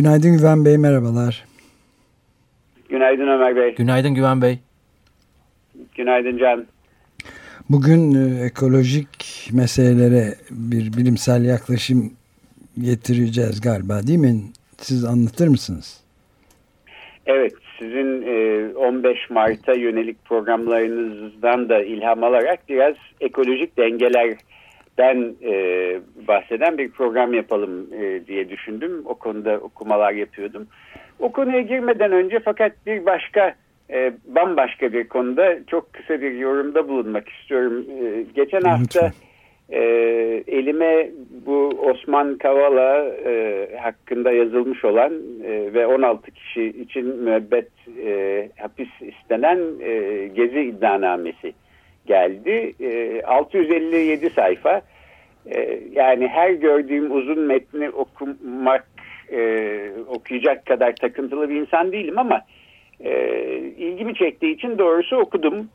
Günaydın Güven Bey, merhabalar. Günaydın Ömer Bey. Günaydın Güven Bey. Günaydın Can. Bugün e, ekolojik meselelere bir bilimsel yaklaşım getireceğiz galiba değil mi? Siz anlatır mısınız? Evet, sizin 15 Mart'a yönelik programlarınızdan da ilham alarak biraz ekolojik dengelerden bahseden bir program yapalım diye düşündüm. O konuda okumalar yapıyordum. O konuya girmeden önce fakat bir başka bambaşka bir konuda çok kısa bir yorumda bulunmak istiyorum. Geçen hafta e, elime bu Osman Kavala e, hakkında yazılmış olan e, ve 16 kişi için müebbet e, hapis istenen e, gezi iddianamesi geldi. E, 657 sayfa. E, yani her gördüğüm uzun metni okumak e, okuyacak kadar takıntılı bir insan değilim ama e, ilgimi çektiği için doğrusu okudum.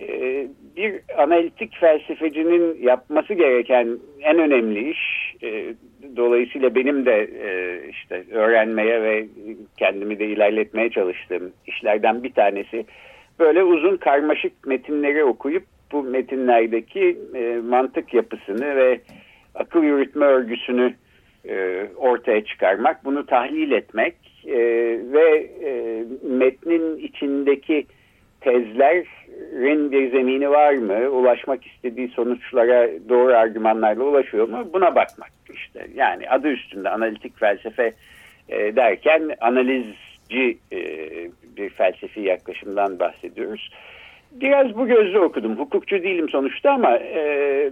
Ee, bir analitik felsefecinin yapması gereken en önemli iş e, dolayısıyla benim de e, işte öğrenmeye ve kendimi de ilerletmeye çalıştığım işlerden bir tanesi böyle uzun karmaşık metinleri okuyup bu metinlerdeki e, mantık yapısını ve akıl yürütme örgüsünü ortaya çıkarmak, bunu tahlil etmek ve metnin içindeki tezlerin bir zemini var mı? Ulaşmak istediği sonuçlara doğru argümanlarla ulaşıyor mu? Buna bakmak işte. Yani adı üstünde analitik felsefe e, derken analizci e, bir felsefi yaklaşımdan bahsediyoruz. Biraz bu gözle okudum. Hukukçu değilim sonuçta ama e,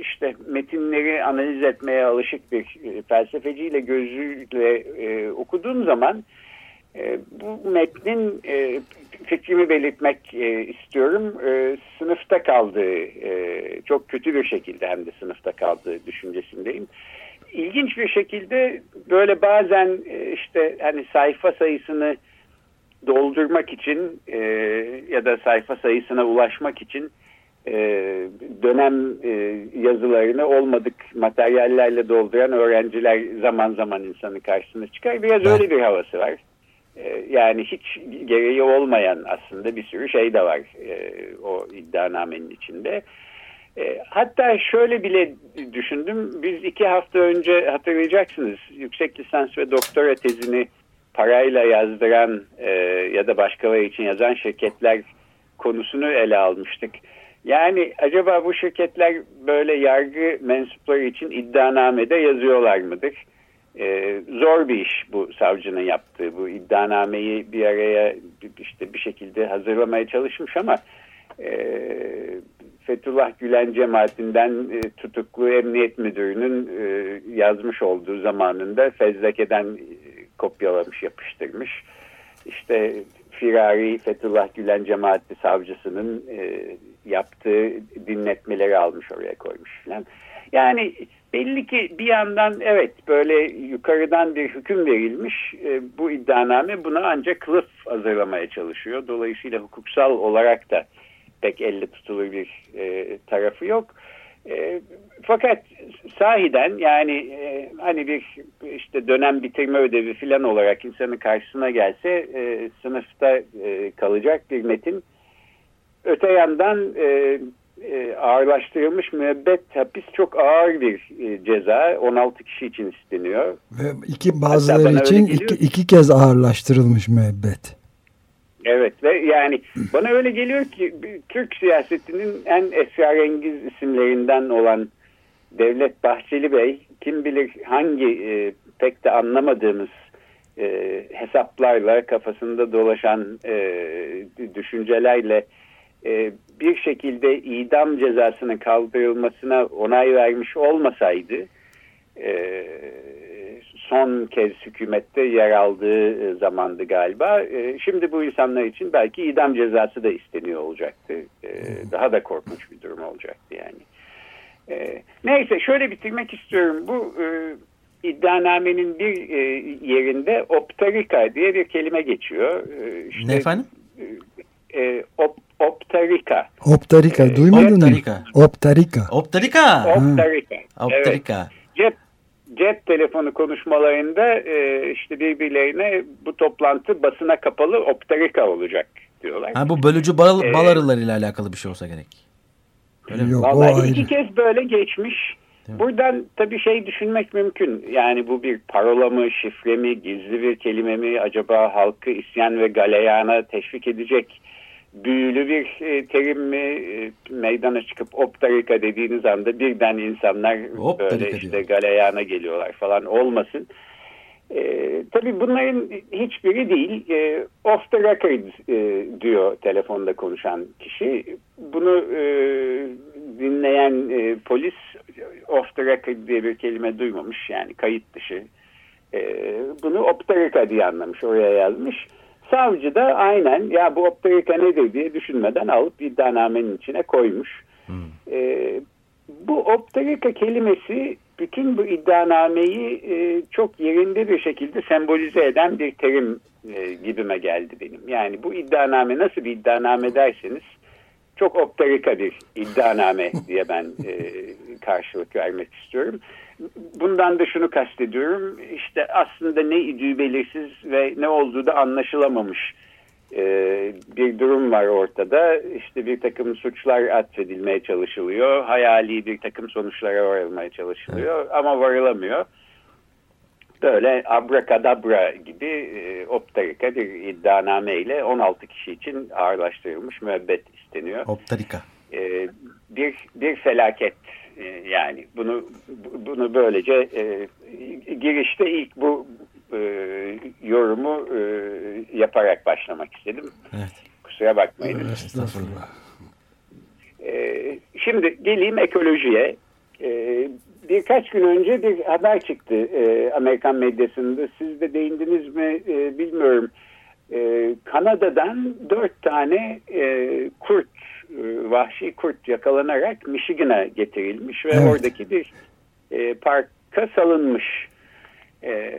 işte metinleri analiz etmeye alışık bir e, felsefeciyle gözüyle e, okuduğum zaman e, bu metnin e, fikrimi belirtmek e, istiyorum. E, sınıfta kaldığı, e, çok kötü bir şekilde hem de sınıfta kaldığı düşüncesindeyim. İlginç bir şekilde böyle bazen e, işte hani sayfa sayısını doldurmak için e, ya da sayfa sayısına ulaşmak için e, dönem e, yazılarını olmadık materyallerle dolduran öğrenciler zaman zaman insanın karşısına çıkar. Biraz öyle bir havası var. Ee, yani hiç gereği olmayan aslında bir sürü şey de var e, o iddianamenin içinde. E, hatta şöyle bile düşündüm. Biz iki hafta önce hatırlayacaksınız yüksek lisans ve doktora tezini parayla yazdıran e, ya da başkaları için yazan şirketler konusunu ele almıştık. Yani acaba bu şirketler böyle yargı mensupları için iddianamede yazıyorlar mıdır? Ee, zor bir iş bu savcının yaptığı bu iddianameyi bir araya işte bir şekilde hazırlamaya çalışmış ama e, Fethullah Gülen cemaatinden e, tutuklu emniyet müdürünün e, yazmış olduğu zamanında fezlekeden kopyalamış yapıştırmış. İşte firari Fethullah Gülen cemaati savcısının e, yaptığı dinletmeleri almış oraya koymuş falan. Yani belli ki bir yandan evet böyle yukarıdan bir hüküm verilmiş. E, bu iddianame buna ancak kılıf hazırlamaya çalışıyor. Dolayısıyla hukuksal olarak da pek elle tutulur bir e, tarafı yok. E, fakat sahiden yani e, hani bir işte dönem bitirme ödevi falan olarak insanın karşısına gelse e, sınıfta e, kalacak bir metin. Öte yandan e, e, ağırlaştırılmış müebbet hapis çok ağır bir e, ceza. 16 kişi için isteniyor. Ve iki bazıları için iki, iki kez ağırlaştırılmış müebbet. Evet ve yani bana öyle geliyor ki Türk siyasetinin en esrarengiz isimlerinden olan Devlet Bahçeli Bey kim bilir hangi e, pek de anlamadığımız e, hesaplarla kafasında dolaşan e, düşüncelerle e, bir şekilde idam cezasının kaldırılmasına onay vermiş olmasaydı e, son kez hükümette yer aldığı zamandı galiba. E, şimdi bu insanlar için belki idam cezası da isteniyor olacaktı. E, daha da korkunç bir durum olacaktı yani. E, neyse şöyle bitirmek istiyorum. Bu e, iddianamenin bir e, yerinde optarika diye bir kelime geçiyor. E, işte, ne efendim? E, e, op, optarika. Optarika e, duymadın optarika. mı? Optarika. Optarika. Optarika. Optarika. Evet. Cep cep telefonu konuşmalarında e, işte birbirlerine bu toplantı basına kapalı optarika olacak diyorlar. Ha, bu bölücü bal, ee, bal arılarıyla alakalı bir şey olsa gerek. Öyle Yok? Vallahi iki kez böyle geçmiş. Buradan tabii şey düşünmek mümkün. Yani bu bir parola mı, şifre mi, gizli bir kelime mi? Acaba halkı isyan ve galeyana teşvik edecek büyülü bir e, terim mi? E, meydana çıkıp optarika dediğiniz anda birden insanlar optarika böyle işte diyor. galeyana geliyorlar falan olmasın. E, tabii bunların hiçbiri değil. E, off the record e, diyor telefonda konuşan kişi. Bunu e, dinleyen e, polis off the record diye bir kelime duymamış. Yani kayıt dışı. E, bunu optarika diye anlamış. Oraya yazmış. Savcı da aynen ya bu optarika nedir diye düşünmeden alıp iddianamenin içine koymuş. Hmm. E, bu optarika kelimesi bütün bu iddianameyi e, çok yerinde bir şekilde sembolize eden bir terim e, gibime geldi benim. Yani bu iddianame nasıl bir iddianame derseniz çok optarika bir iddianame diye ben e, karşılık vermek istiyorum. Bundan da şunu kastediyorum. İşte aslında ne idüğü belirsiz ve ne olduğu da anlaşılamamış e, bir durum var ortada. İşte bir takım suçlar atfedilmeye çalışılıyor. Hayali bir takım sonuçlara varılmaya çalışılıyor evet. ama varılamıyor. Böyle abrakadabra gibi e, optarika bir iddianame ile 16 kişi için ağırlaştırılmış müebbet isteniyor. Optarika. E, bir, bir felaket e, yani bunu bunu böylece e, girişte ilk bu e, yorumu e, yaparak başlamak istedim. Evet. Kusura bakmayın. Estağfurullah. E, şimdi geleyim ekolojiye. E, birkaç gün önce bir haber çıktı e, Amerikan medyasında. Siz de değindiniz mi e, bilmiyorum. E, Kanada'dan dört tane e, kurt, vahşi kurt yakalanarak Michigan'a getirilmiş ve evet. oradaki bir e, parka salınmış. E,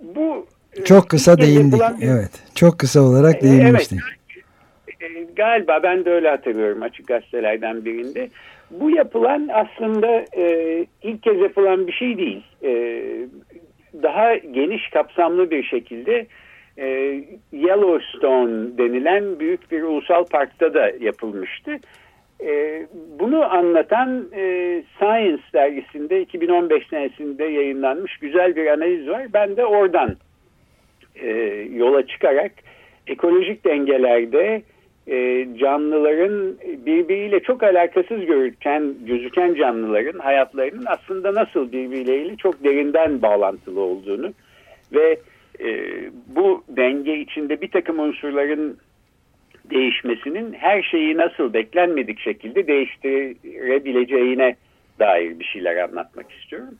bu çok kısa değindik. Bir, evet. Çok kısa olarak e, değinmiştik. Evet. Galiba ben de öyle hatırlıyorum açık gazetelerden birinde. Bu yapılan aslında e, ilk kez yapılan bir şey değil. E, daha geniş kapsamlı bir şekilde e, Yellowstone denilen büyük bir ulusal parkta da yapılmıştı. E, bunu anlatan e, Science dergisinde 2015 senesinde yayınlanmış güzel bir analiz var. Ben de oradan yola çıkarak ekolojik dengelerde canlıların birbiriyle çok alakasız görürken gözüken canlıların hayatlarının aslında nasıl birbirleriyle çok derinden bağlantılı olduğunu ve e, bu denge içinde bir takım unsurların değişmesinin her şeyi nasıl beklenmedik şekilde değiştirebileceğine dair bir şeyler anlatmak istiyorum.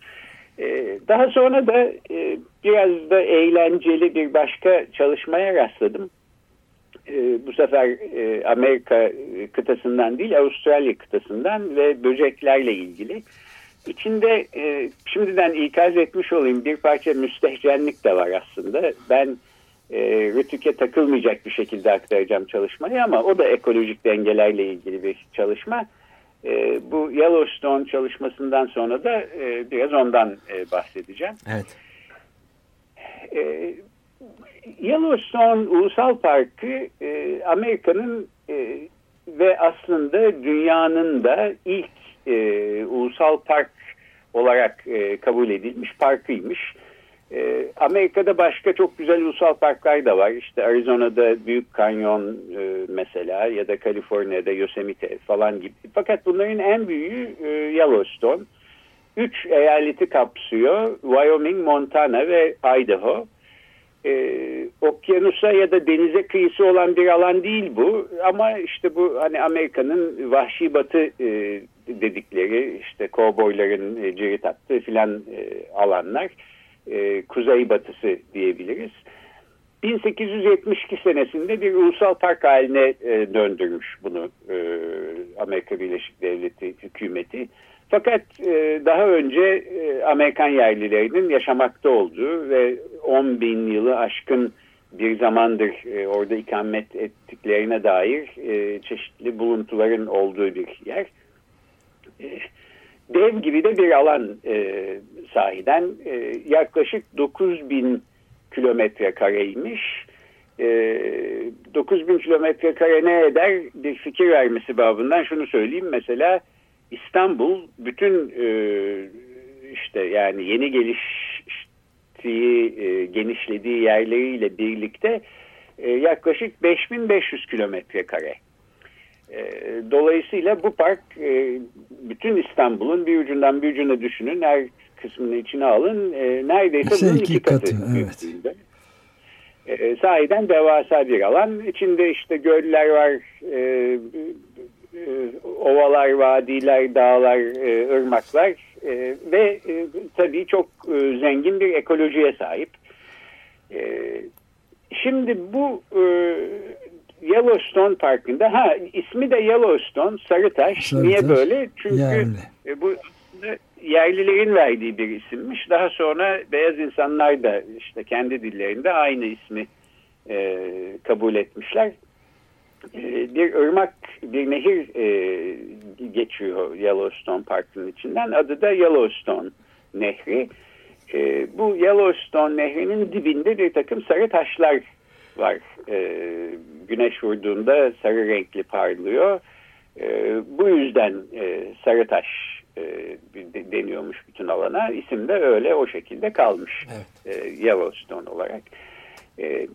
Ee, daha sonra da e, biraz da eğlenceli bir başka çalışmaya rastladım. Ee, bu sefer e, Amerika kıtasından değil Avustralya kıtasından ve böceklerle ilgili. İçinde e, şimdiden ikaz etmiş olayım bir parça müstehcenlik de var aslında. Ben e, rütüke takılmayacak bir şekilde aktaracağım çalışmayı ama o da ekolojik dengelerle ilgili bir çalışma. E, bu Yellowstone çalışmasından sonra da e, biraz ondan e, bahsedeceğim. Evet. E, Yellowstone Ulusal Parkı e, Amerika'nın e, ve aslında dünyanın da ilk e, ulusal park olarak e, kabul edilmiş parkıymış. E, Amerika'da başka çok güzel ulusal parklar da var. İşte Arizona'da Büyük Kanyon e, mesela ya da Kaliforniya'da Yosemite falan gibi. Fakat bunların en büyüğü e, Yellowstone. Üç eyaleti kapsıyor. Wyoming, Montana ve Idaho. e, okyanusa ya da denize kıyısı olan bir alan değil bu. Ama işte bu hani Amerika'nın vahşi batı e, dedikleri işte kovboyların e, cirit attığı filan e, alanlar e, kuzey batısı diyebiliriz. 1872 senesinde bir ulusal park haline döndürmüş bunu Amerika Birleşik Devleti hükümeti. Fakat daha önce Amerikan yerlilerinin yaşamakta olduğu ve 10 bin yılı aşkın bir zamandır orada ikamet ettiklerine dair çeşitli buluntuların olduğu bir yer. E, dev gibi de bir alan e, sahiden e, yaklaşık 9 bin kilometre kareymiş. E, 9 bin kilometre kare ne eder bir fikir vermesi babından şunu söyleyeyim mesela İstanbul bütün e, işte yani yeni geliştiği, e, genişlediği yerleriyle birlikte e, yaklaşık 5500 kilometre kare. E, dolayısıyla bu park e, bütün İstanbul'un bir ucundan bir ucuna düşünün her kısmını içine alın e, neredeyse bunun iki katı. katı evet. E, sahiden devasa bir alan. İçinde işte göller var, e, e, ovalar, vadiler, dağlar, e, ırmaklar e, ve tabii çok zengin bir ekolojiye sahip. Şimdi bu Yellowstone Parkı'nda ha ismi de Yellowstone Sarıtaş. Sarıtaş Niye böyle? Çünkü yerli. bu yerlilerin verdiği bir isimmiş. Daha sonra beyaz insanlar da işte kendi dillerinde aynı ismi e, kabul etmişler. E, bir ırmak, bir nehir e, geçiyor Yellowstone Park'ın içinden. Adı da Yellowstone Nehri. E, bu Yellowstone Nehri'nin dibinde bir takım sarı taşlar var. E, güneş vurduğunda sarı renkli parlıyor. E, bu yüzden e, sarı taş e, deniyormuş bütün alana. İsim de öyle o şekilde kalmış evet. e, Yellowstone olarak. E,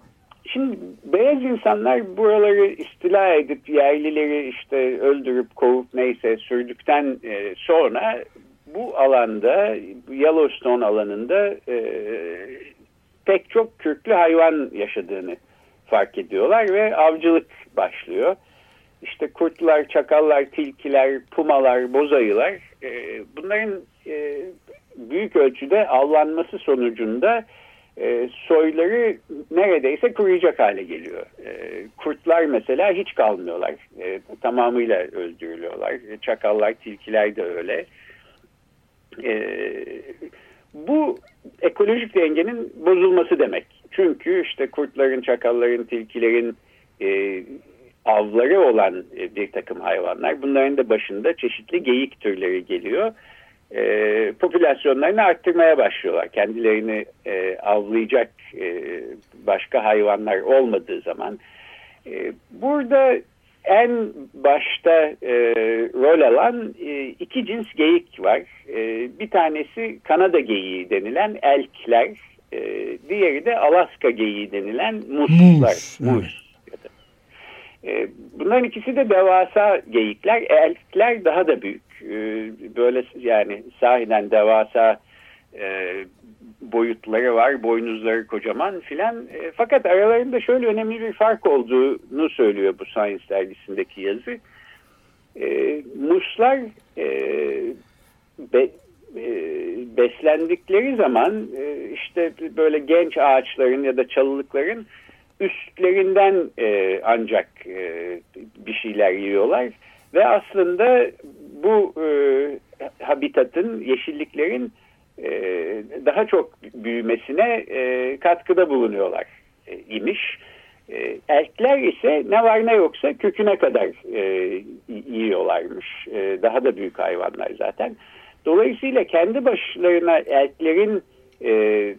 Şimdi beyaz insanlar buraları istila edip yerlileri işte öldürüp kovup neyse sürdükten e, sonra bu alanda Yellowstone alanında e, pek çok kürklü hayvan yaşadığını fark ediyorlar ve avcılık başlıyor. İşte kurtlar, çakallar, tilkiler, pumalar, bozayılar e, bunların e, büyük ölçüde avlanması sonucunda e, soyları neredeyse kuruyacak hale geliyor. E, kurtlar mesela hiç kalmıyorlar. E, tamamıyla öldürülüyorlar. E, çakallar, tilkiler de öyle. E, bu ekolojik dengenin bozulması demek. Çünkü işte kurtların, çakalların, tilkilerin e, avları olan e, bir takım hayvanlar. Bunların da başında çeşitli geyik türleri geliyor e, popülasyonlarını arttırmaya başlıyorlar. Kendilerini e, avlayacak e, başka hayvanlar olmadığı zaman. E, burada en başta e, rol alan e, iki cins geyik var. E, bir tanesi Kanada geyiği denilen elkler, e, diğeri de Alaska geyiği denilen muslar. Mus. Mus. E, bunların ikisi de devasa geyikler. Elkler daha da büyük. E, böyle yani sahiden devasa e, boyutları var, boynuzları kocaman filan. E, fakat aralarında şöyle önemli bir fark olduğunu söylüyor bu Science dergisindeki yazı. E, muslar e, be, e, beslendikleri zaman e, işte böyle genç ağaçların ya da çalılıkların üstlerinden e, ancak e, bir şeyler yiyorlar ve aslında bu e, habitatın, yeşilliklerin daha çok büyümesine e, katkıda bulunuyorlar e, imiş. E, elkler ise ne var ne yoksa köküne kadar e, yiyorlarmış. E, daha da büyük hayvanlar zaten. Dolayısıyla kendi başlarına elklerin e, e,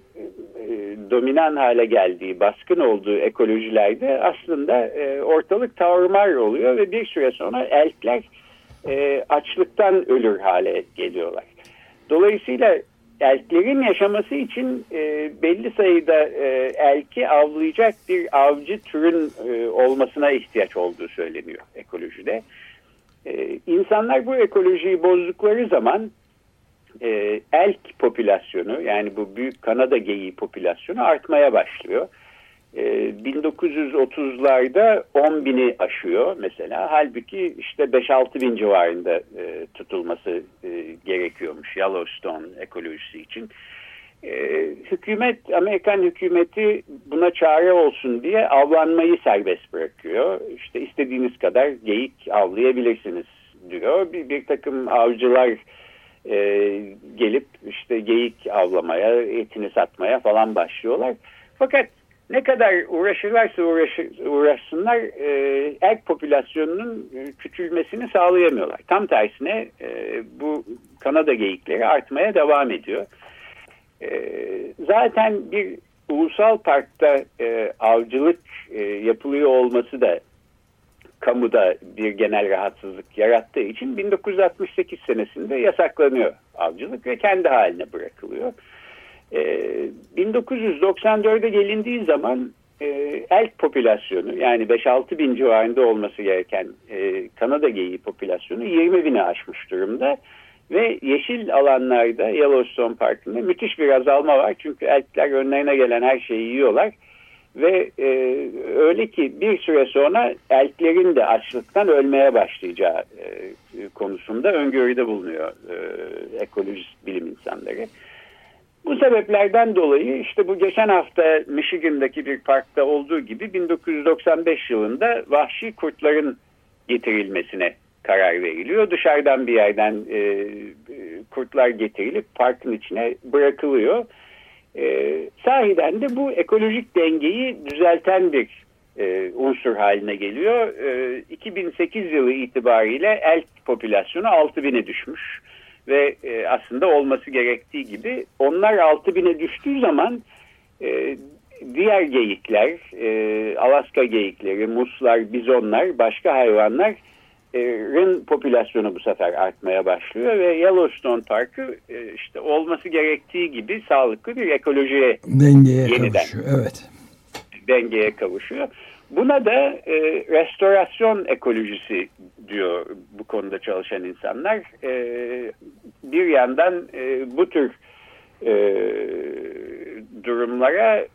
dominan hale geldiği, baskın olduğu ekolojilerde aslında e, ortalık tavırmar oluyor ve bir süre sonra elkler e, açlıktan ölür hale geliyorlar. Dolayısıyla elklerin yaşaması için e, belli sayıda e, elki avlayacak bir avcı türün e, olmasına ihtiyaç olduğu söyleniyor ekolojide. E, insanlar bu ekolojiyi bozdukları zaman e, elk popülasyonu yani bu büyük Kanada geyiği popülasyonu artmaya başlıyor. E, 1930'larda 10 bini aşıyor mesela. Halbuki işte 5-6 bin civarında e, tutulması e, gerekiyormuş Yellowstone ekolojisi için. E, hükümet, Amerikan hükümeti buna çare olsun diye avlanmayı serbest bırakıyor. İşte istediğiniz kadar geyik avlayabilirsiniz diyor. Bir, bir takım avcılar e, gelip işte geyik avlamaya, etini satmaya falan başlıyorlar. Fakat ne kadar uğraşırlarsa uğraşır, uğraşsınlar e, erk popülasyonunun küçülmesini sağlayamıyorlar. Tam tersine e, bu Kanada geyikleri artmaya devam ediyor. E, zaten bir ulusal parkta e, avcılık e, yapılıyor olması da kamuda bir genel rahatsızlık yarattığı için 1968 senesinde yasaklanıyor avcılık ve kendi haline bırakılıyor. E, 1994'e gelindiği zaman e, elk popülasyonu yani 5-6 bin civarında olması gereken e, Kanada geyiği popülasyonu 20 bini aşmış durumda. Ve yeşil alanlarda Yellowstone Parkı'nda müthiş bir azalma var. Çünkü elkler önlerine gelen her şeyi yiyorlar. Ve e, öyle ki bir süre sonra elklerin de açlıktan ölmeye başlayacağı e, konusunda öngörüde bulunuyor e, ekolojist bilim insanları. Bu sebeplerden dolayı işte bu geçen hafta Michigan'daki bir parkta olduğu gibi 1995 yılında vahşi kurtların getirilmesine karar veriliyor. Dışarıdan bir yerden e, kurtlar getirilip parkın içine bırakılıyor. E, sahiden de bu ekolojik dengeyi düzelten bir e, unsur haline geliyor. E, 2008 yılı itibariyle elk popülasyonu 6000'e düşmüş ve e, aslında olması gerektiği gibi onlar 6000'e düştüğü zaman e, diğer geyikler, e, Alaska geyikleri, muslar, bizonlar, başka hayvanlar rin popülasyonu bu sefer artmaya başlıyor ve Yellowstone Parkı e, işte olması gerektiği gibi sağlıklı bir ekolojiye dengeye yeniden kavuşuyor. Evet. Dengeye kavuşuyor. Buna da e, restorasyon ekolojisi diyor bu konuda çalışan insanlar. E, bir yandan e, bu tür e, durumlara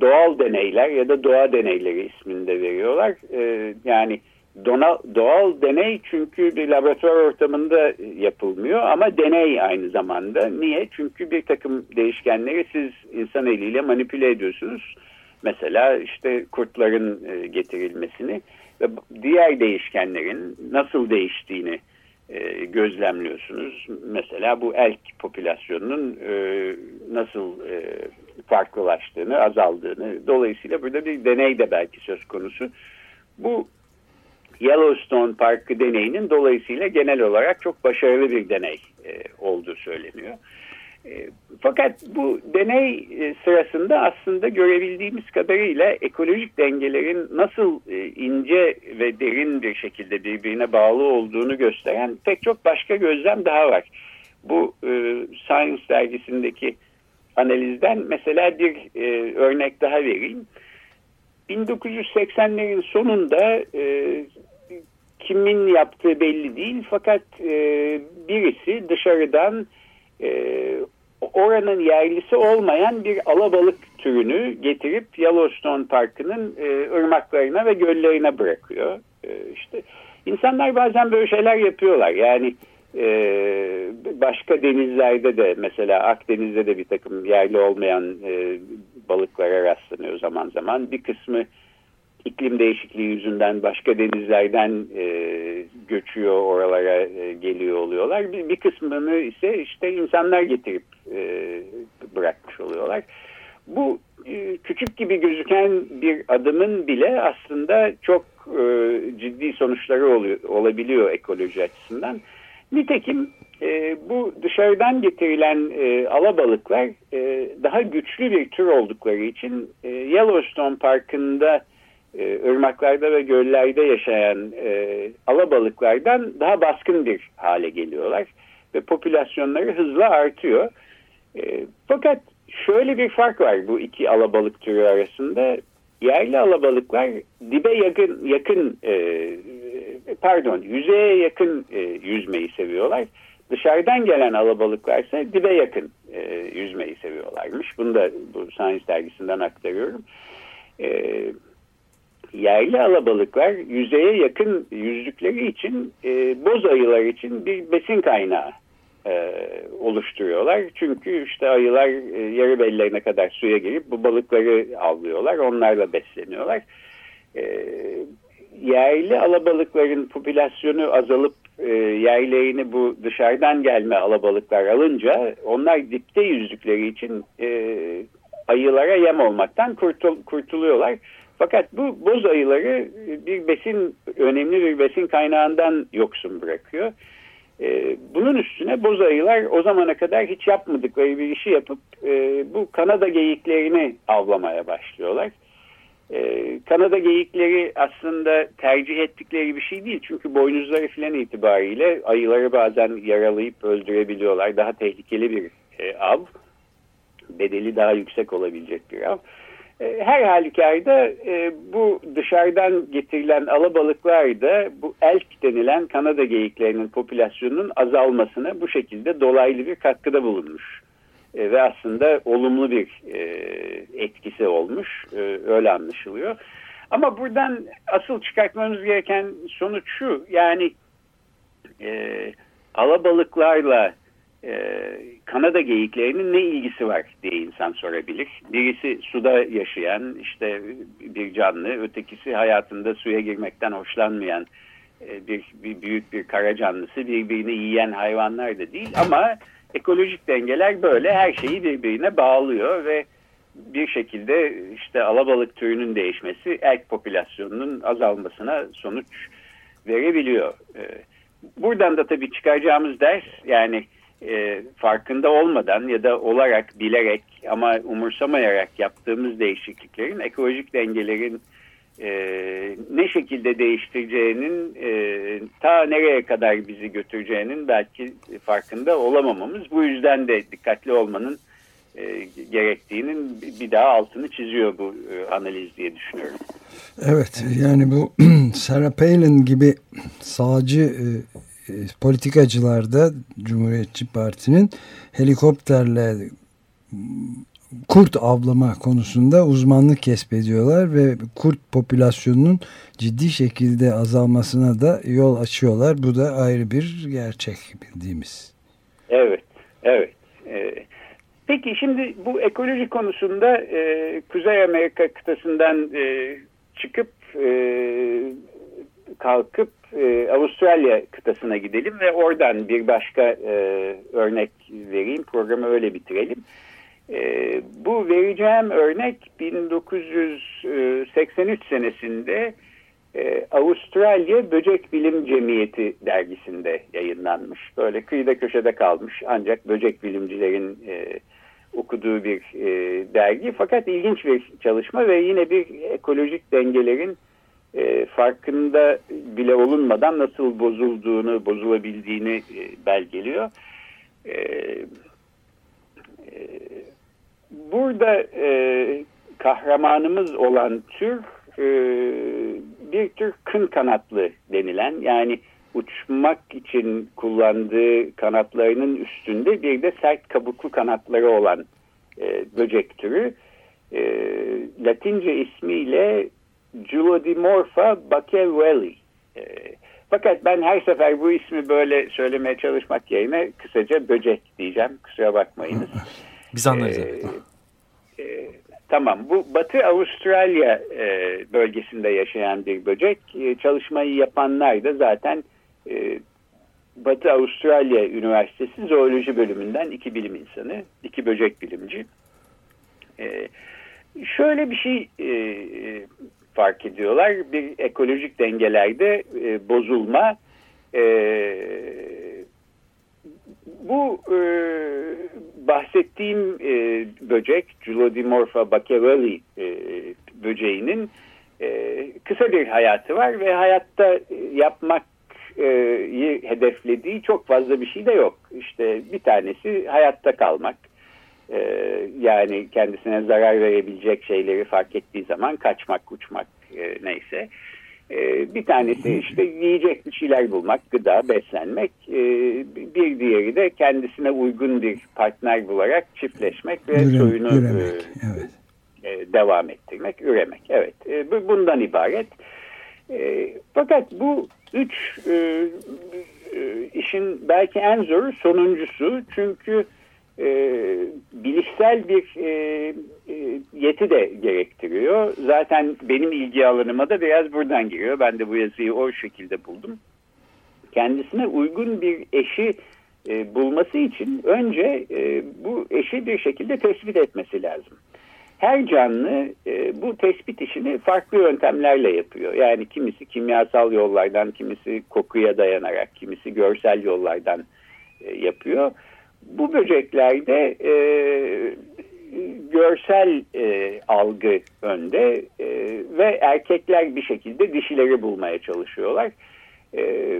doğal deneyler ya da doğa deneyleri isminde veriyorlar. E, yani Donal, doğal deney çünkü bir laboratuvar ortamında yapılmıyor ama deney aynı zamanda. Niye? Çünkü bir takım değişkenleri siz insan eliyle manipüle ediyorsunuz. Mesela işte kurtların e, getirilmesini ve diğer değişkenlerin nasıl değiştiğini e, gözlemliyorsunuz. Mesela bu elk popülasyonunun e, nasıl farklılaştığını, azaldığını. Dolayısıyla burada bir deney de belki söz konusu. Bu Yellowstone Parkı deneyinin dolayısıyla genel olarak çok başarılı bir deney olduğu söyleniyor. E, fakat bu deney e, sırasında aslında görebildiğimiz kadarıyla ekolojik dengelerin nasıl e, ince ve derin bir şekilde birbirine bağlı olduğunu gösteren pek çok başka gözlem daha var. Bu Science dergisindeki analizden mesela bir örnek daha vereyim. 1980'lerin sonunda kimin yaptığı belli değil fakat birisi dışarıdan oranın yerlisi olmayan bir alabalık türünü getirip Yellowstone Parkı'nın e, ırmaklarına ve göllerine bırakıyor. E, işte insanlar bazen böyle şeyler yapıyorlar. Yani e, başka denizlerde de mesela Akdeniz'de de bir takım yerli olmayan e, balıklara rastlanıyor zaman zaman. Bir kısmı iklim değişikliği yüzünden başka denizlerden e, göçüyor oralara e, geliyor oluyorlar. Bir, bir kısmını ise işte insanlar getirip e, bırakmış oluyorlar. Bu e, küçük gibi gözüken bir adımın bile aslında çok e, ciddi sonuçları oluyor, olabiliyor ekoloji açısından. Nitekim e, bu dışarıdan getirilen e, alabalıklar e, daha güçlü bir tür oldukları için e, Yellowstone Parkı'nda e, ırmaklarda ve göllerde yaşayan e, alabalıklardan daha baskın bir hale geliyorlar ve popülasyonları hızla artıyor. E, fakat şöyle bir fark var bu iki alabalık türü arasında. Yerli alabalıklar dibe yakın, yakın e, pardon yüzeye yakın e, yüzmeyi seviyorlar. dışarıdan gelen alabalıklarsa dibe yakın e, yüzmeyi seviyorlarmış. Bunu da bu Science dergisinden aktarıyorum. E, yerli alabalıklar yüzeye yakın yüzdükleri için e, boz ayılar için bir besin kaynağı e, oluşturuyorlar. Çünkü işte ayılar e, yarı bellerine kadar suya girip bu balıkları avlıyorlar. Onlarla besleniyorlar. E, yerli alabalıkların popülasyonu azalıp e, yerlerini bu dışarıdan gelme alabalıklar alınca onlar dipte yüzdükleri için e, ayılara yem olmaktan kurtul, kurtuluyorlar. Fakat bu boz ayıları bir besin önemli bir besin kaynağından yoksun bırakıyor. E, bunun üstüne boz ayılar o zamana kadar hiç yapmadıkları bir işi yapıp e, bu Kanada geyiklerini avlamaya başlıyorlar. Kanada geyikleri aslında tercih ettikleri bir şey değil. Çünkü boynuzları filan itibariyle ayıları bazen yaralayıp öldürebiliyorlar. Daha tehlikeli bir e, av. Bedeli daha yüksek olabilecek bir av. E, her halükarda e, bu dışarıdan getirilen alabalıklar da bu elk denilen Kanada geyiklerinin popülasyonunun azalmasına bu şekilde dolaylı bir katkıda bulunmuş. E, ve aslında olumlu bir e, etkisi olmuş. E, öyle anlaşılıyor. Ama buradan asıl çıkartmamız gereken sonuç şu. Yani e, alabalıklarla e, Kanada geyiklerinin ne ilgisi var diye insan sorabilir. Birisi suda yaşayan işte bir canlı, ötekisi hayatında suya girmekten hoşlanmayan e, bir, bir büyük bir kara canlısı, birbirini yiyen hayvanlar da değil ama ekolojik dengeler böyle her şeyi birbirine bağlıyor ve bir şekilde işte alabalık türünün değişmesi elk popülasyonunun azalmasına sonuç verebiliyor. Ee, buradan da tabii çıkaracağımız ders yani e, farkında olmadan ya da olarak bilerek ama umursamayarak yaptığımız değişikliklerin ekolojik dengelerin e, ne şekilde değiştireceğinin e, ta nereye kadar bizi götüreceğinin belki farkında olamamamız. Bu yüzden de dikkatli olmanın e, gerektiğinin bir daha altını çiziyor bu e, analiz diye düşünüyorum. Evet yani bu Sarah Palin gibi sağcı e, politikacılar da Cumhuriyetçi Parti'nin helikopterle kurt avlama konusunda uzmanlık kesbediyorlar ve kurt popülasyonunun ciddi şekilde azalmasına da yol açıyorlar. Bu da ayrı bir gerçek bildiğimiz. Evet, evet. Ee, peki şimdi bu ekoloji konusunda e, Kuzey Amerika kıtasından e, çıkıp e, kalkıp e, Avustralya kıtasına gidelim ve oradan bir başka e, örnek vereyim. Programı öyle bitirelim. E, bu vereceğim örnek 1983 senesinde e, Avustralya Böcek Bilim Cemiyeti dergisinde yayınlanmış. Böyle kıyıda köşede kalmış ancak böcek bilimcilerin e, okuduğu bir e, dergi. Fakat ilginç bir çalışma ve yine bir ekolojik dengelerin e, farkında bile olunmadan nasıl bozulduğunu, bozulabildiğini e, belgeliyor. E, e, burada e, kahramanımız olan tür e, bir tür kın kanatlı denilen yani uçmak için kullandığı kanatlarının üstünde bir de sert kabuklu kanatları olan e, böcek türü. E, Latince ismiyle Julodimorpha bakelwelli. E, fakat ben her sefer bu ismi böyle söylemeye çalışmak yerine kısaca böcek diyeceğim. Kusura bakmayınız. Biz anlarız. Ee, e, tamam bu Batı Avustralya e, bölgesinde yaşayan bir böcek. E, çalışmayı yapanlar da zaten e, Batı Avustralya Üniversitesi Zooloji bölümünden iki bilim insanı, iki böcek bilimci. E, şöyle bir şey e, e fark ediyorlar. Bir ekolojik dengelerde e, bozulma e, bu e, bahsettiğim e, böcek Julodimorpha bakevelli e, böceğinin e, kısa bir hayatı var ve hayatta yapmak hedeflediği çok fazla bir şey de yok. İşte bir tanesi hayatta kalmak. E, yani kendisine zarar verebilecek şeyleri fark ettiği zaman kaçmak, uçmak e, neyse. E, bir tanesi işte yiyecek bir şeyler bulmak, gıda, beslenmek. E, bir diğeri de kendisine uygun bir partner bularak çiftleşmek ve Ürem, soyunu üremek. e, Evet. e, devam ettirmek, üremek. Evet, e, bu- bundan ibaret. E, fakat bu üç e, işin belki en zoru sonuncusu. Çünkü e, bilişsel bir e, e, yeti de gerektiriyor. Zaten benim ilgi alanıma da biraz buradan giriyor. Ben de bu yazıyı o şekilde buldum. Kendisine uygun bir eşi e, bulması için önce e, bu eşi bir şekilde tespit etmesi lazım. Her canlı e, bu tespit işini farklı yöntemlerle yapıyor. Yani kimisi kimyasal yollardan, kimisi kokuya dayanarak, kimisi görsel yollardan e, yapıyor. Bu böceklerde e, görsel e, algı önde e, ve erkekler bir şekilde dişileri bulmaya çalışıyorlar. E,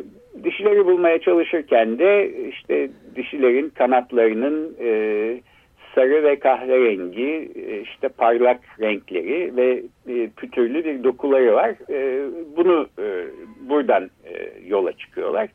dişileri bulmaya çalışırken de işte dişilerin kanatlarının e, sarı ve kahverengi e, işte parlak renkleri ve e, pütürlü bir dokuları var. E, bunu buradan yola çıkıyorlar.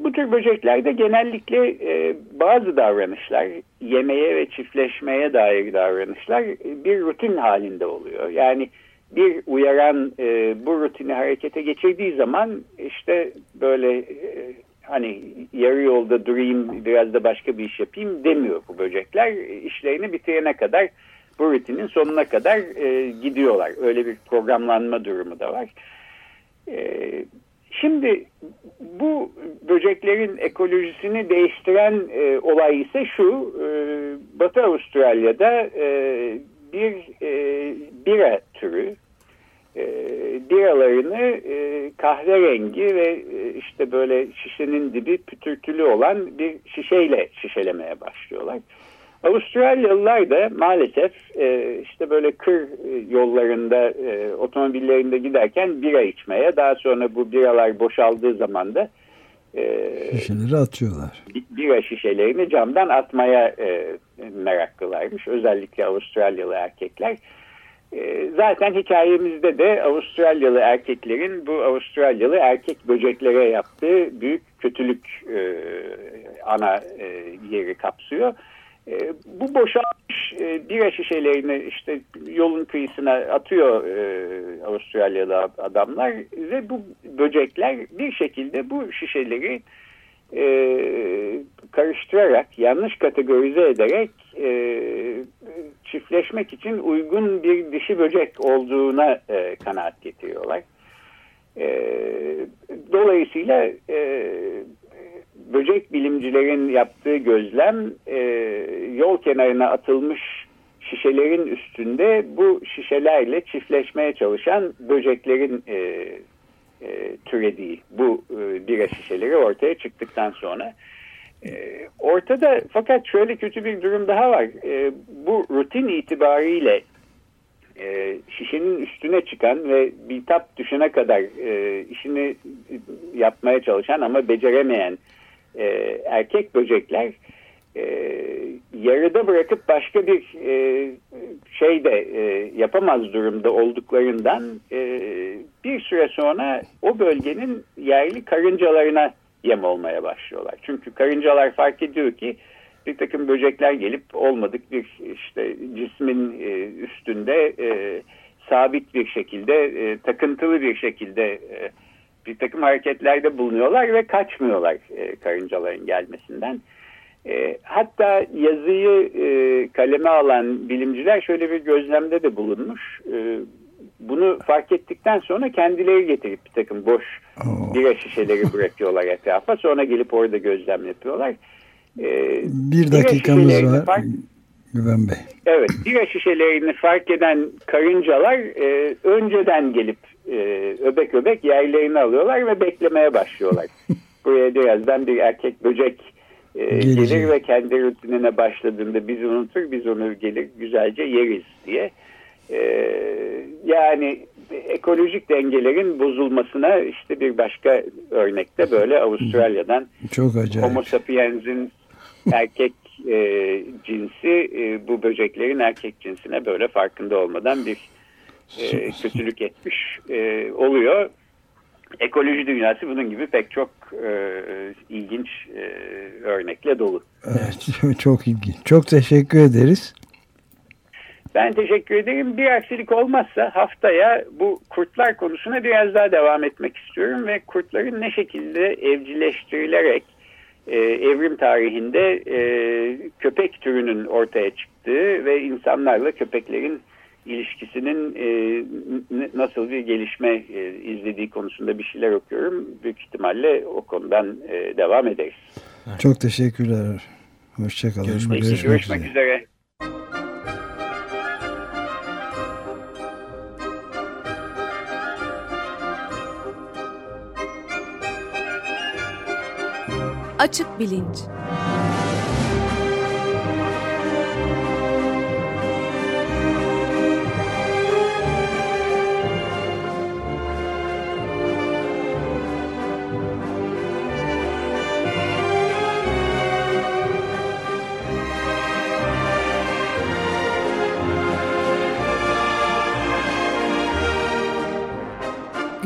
E, bu tür böceklerde genellikle e, bazı davranışlar, yemeye ve çiftleşmeye dair davranışlar e, bir rutin halinde oluyor. Yani bir uyaran e, bu rutini harekete geçirdiği zaman işte böyle e, hani yarı yolda durayım biraz da başka bir iş yapayım demiyor bu böcekler. İşlerini bitirene kadar bu rutinin sonuna kadar e, gidiyorlar. Öyle bir programlanma durumu da var. E, Şimdi bu böceklerin ekolojisini değiştiren e, olay ise şu. E, Batı Avustralya'da e, bir e, bira türü e, biralarını e, kahverengi ve e, işte böyle şişenin dibi pütürtülü olan bir şişeyle şişelemeye başlıyorlar. Avustralyalılar da maalesef e, işte böyle kır yollarında e, otomobillerinde giderken bira içmeye daha sonra bu biralar boşaldığı zaman da e, Şişeleri atıyorlar. bira şişelerini camdan atmaya e, meraklılarmış. Özellikle Avustralyalı erkekler. E, zaten hikayemizde de Avustralyalı erkeklerin bu Avustralyalı erkek böceklere yaptığı büyük kötülük e, ana e, yeri kapsıyor. E, bu boşalmış e, bira şişelerini işte yolun kıyısına atıyor e, Avustralyalı adamlar ve bu böcekler bir şekilde bu şişeleri e, karıştırarak yanlış kategorize ederek e, çiftleşmek için uygun bir dişi böcek olduğuna e, kanaat getiriyorlar. E, dolayısıyla e, böcek bilimcilerin yaptığı gözlem e, yol kenarına atılmış şişelerin üstünde bu şişelerle çiftleşmeye çalışan böceklerin e, e, türediği bu e, bira şişeleri ortaya çıktıktan sonra. E, ortada fakat şöyle kötü bir durum daha var. E, bu rutin itibariyle e, şişenin üstüne çıkan ve bir tap düşene kadar e, işini yapmaya çalışan ama beceremeyen e, erkek böcekler e, yarıda bırakıp başka bir e, şey de e, yapamaz durumda olduklarından e, bir süre sonra o bölgenin yerli karıncalarına yem olmaya başlıyorlar. Çünkü karıncalar fark ediyor ki bir takım böcekler gelip olmadık bir işte cismin e, üstünde e, sabit bir şekilde e, takıntılı bir şekilde e, bir takım hareketlerde bulunuyorlar ve kaçmıyorlar e, karıncaların gelmesinden. E, hatta yazıyı e, kaleme alan bilimciler şöyle bir gözlemde de bulunmuş. E, bunu fark ettikten sonra kendileri getirip bir takım boş Oo. bira şişeleri bırakıyorlar etrafa. Sonra gelip orada gözlem yapıyorlar. E, Bir dakikamız var fark- Güven Bey. Evet, bira şişelerini fark eden karıncalar e, önceden gelip e, öbek öbek yerlerini alıyorlar ve beklemeye başlıyorlar. Buraya birazdan bir erkek böcek e, gelir ve kendi rutinine başladığında bizi unutur, biz onu gelir güzelce yeriz diye. E, yani ekolojik dengelerin bozulmasına işte bir başka örnekte böyle Avustralya'dan Çok acayip. Homo sapiens'in erkek e, cinsi e, bu böceklerin erkek cinsine böyle farkında olmadan bir e, kötülük etmiş e, oluyor. Ekoloji dünyası bunun gibi pek çok e, ilginç e, örnekle dolu. Evet, çok ilginç. Çok teşekkür ederiz. Ben teşekkür ederim. Bir aksilik olmazsa haftaya bu kurtlar konusuna biraz daha devam etmek istiyorum ve kurtların ne şekilde evcilleştirilerek e, evrim tarihinde e, köpek türünün ortaya çıktığı ve insanlarla köpeklerin ilişkisinin e, nasıl bir gelişme e, izlediği konusunda bir şeyler okuyorum. Büyük ihtimalle o konudan e, devam ederiz. Çok teşekkürler. Hoşçakalın. Görüşmek, Görüşmek, Görüşmek üzere. üzere. Açık Bilinç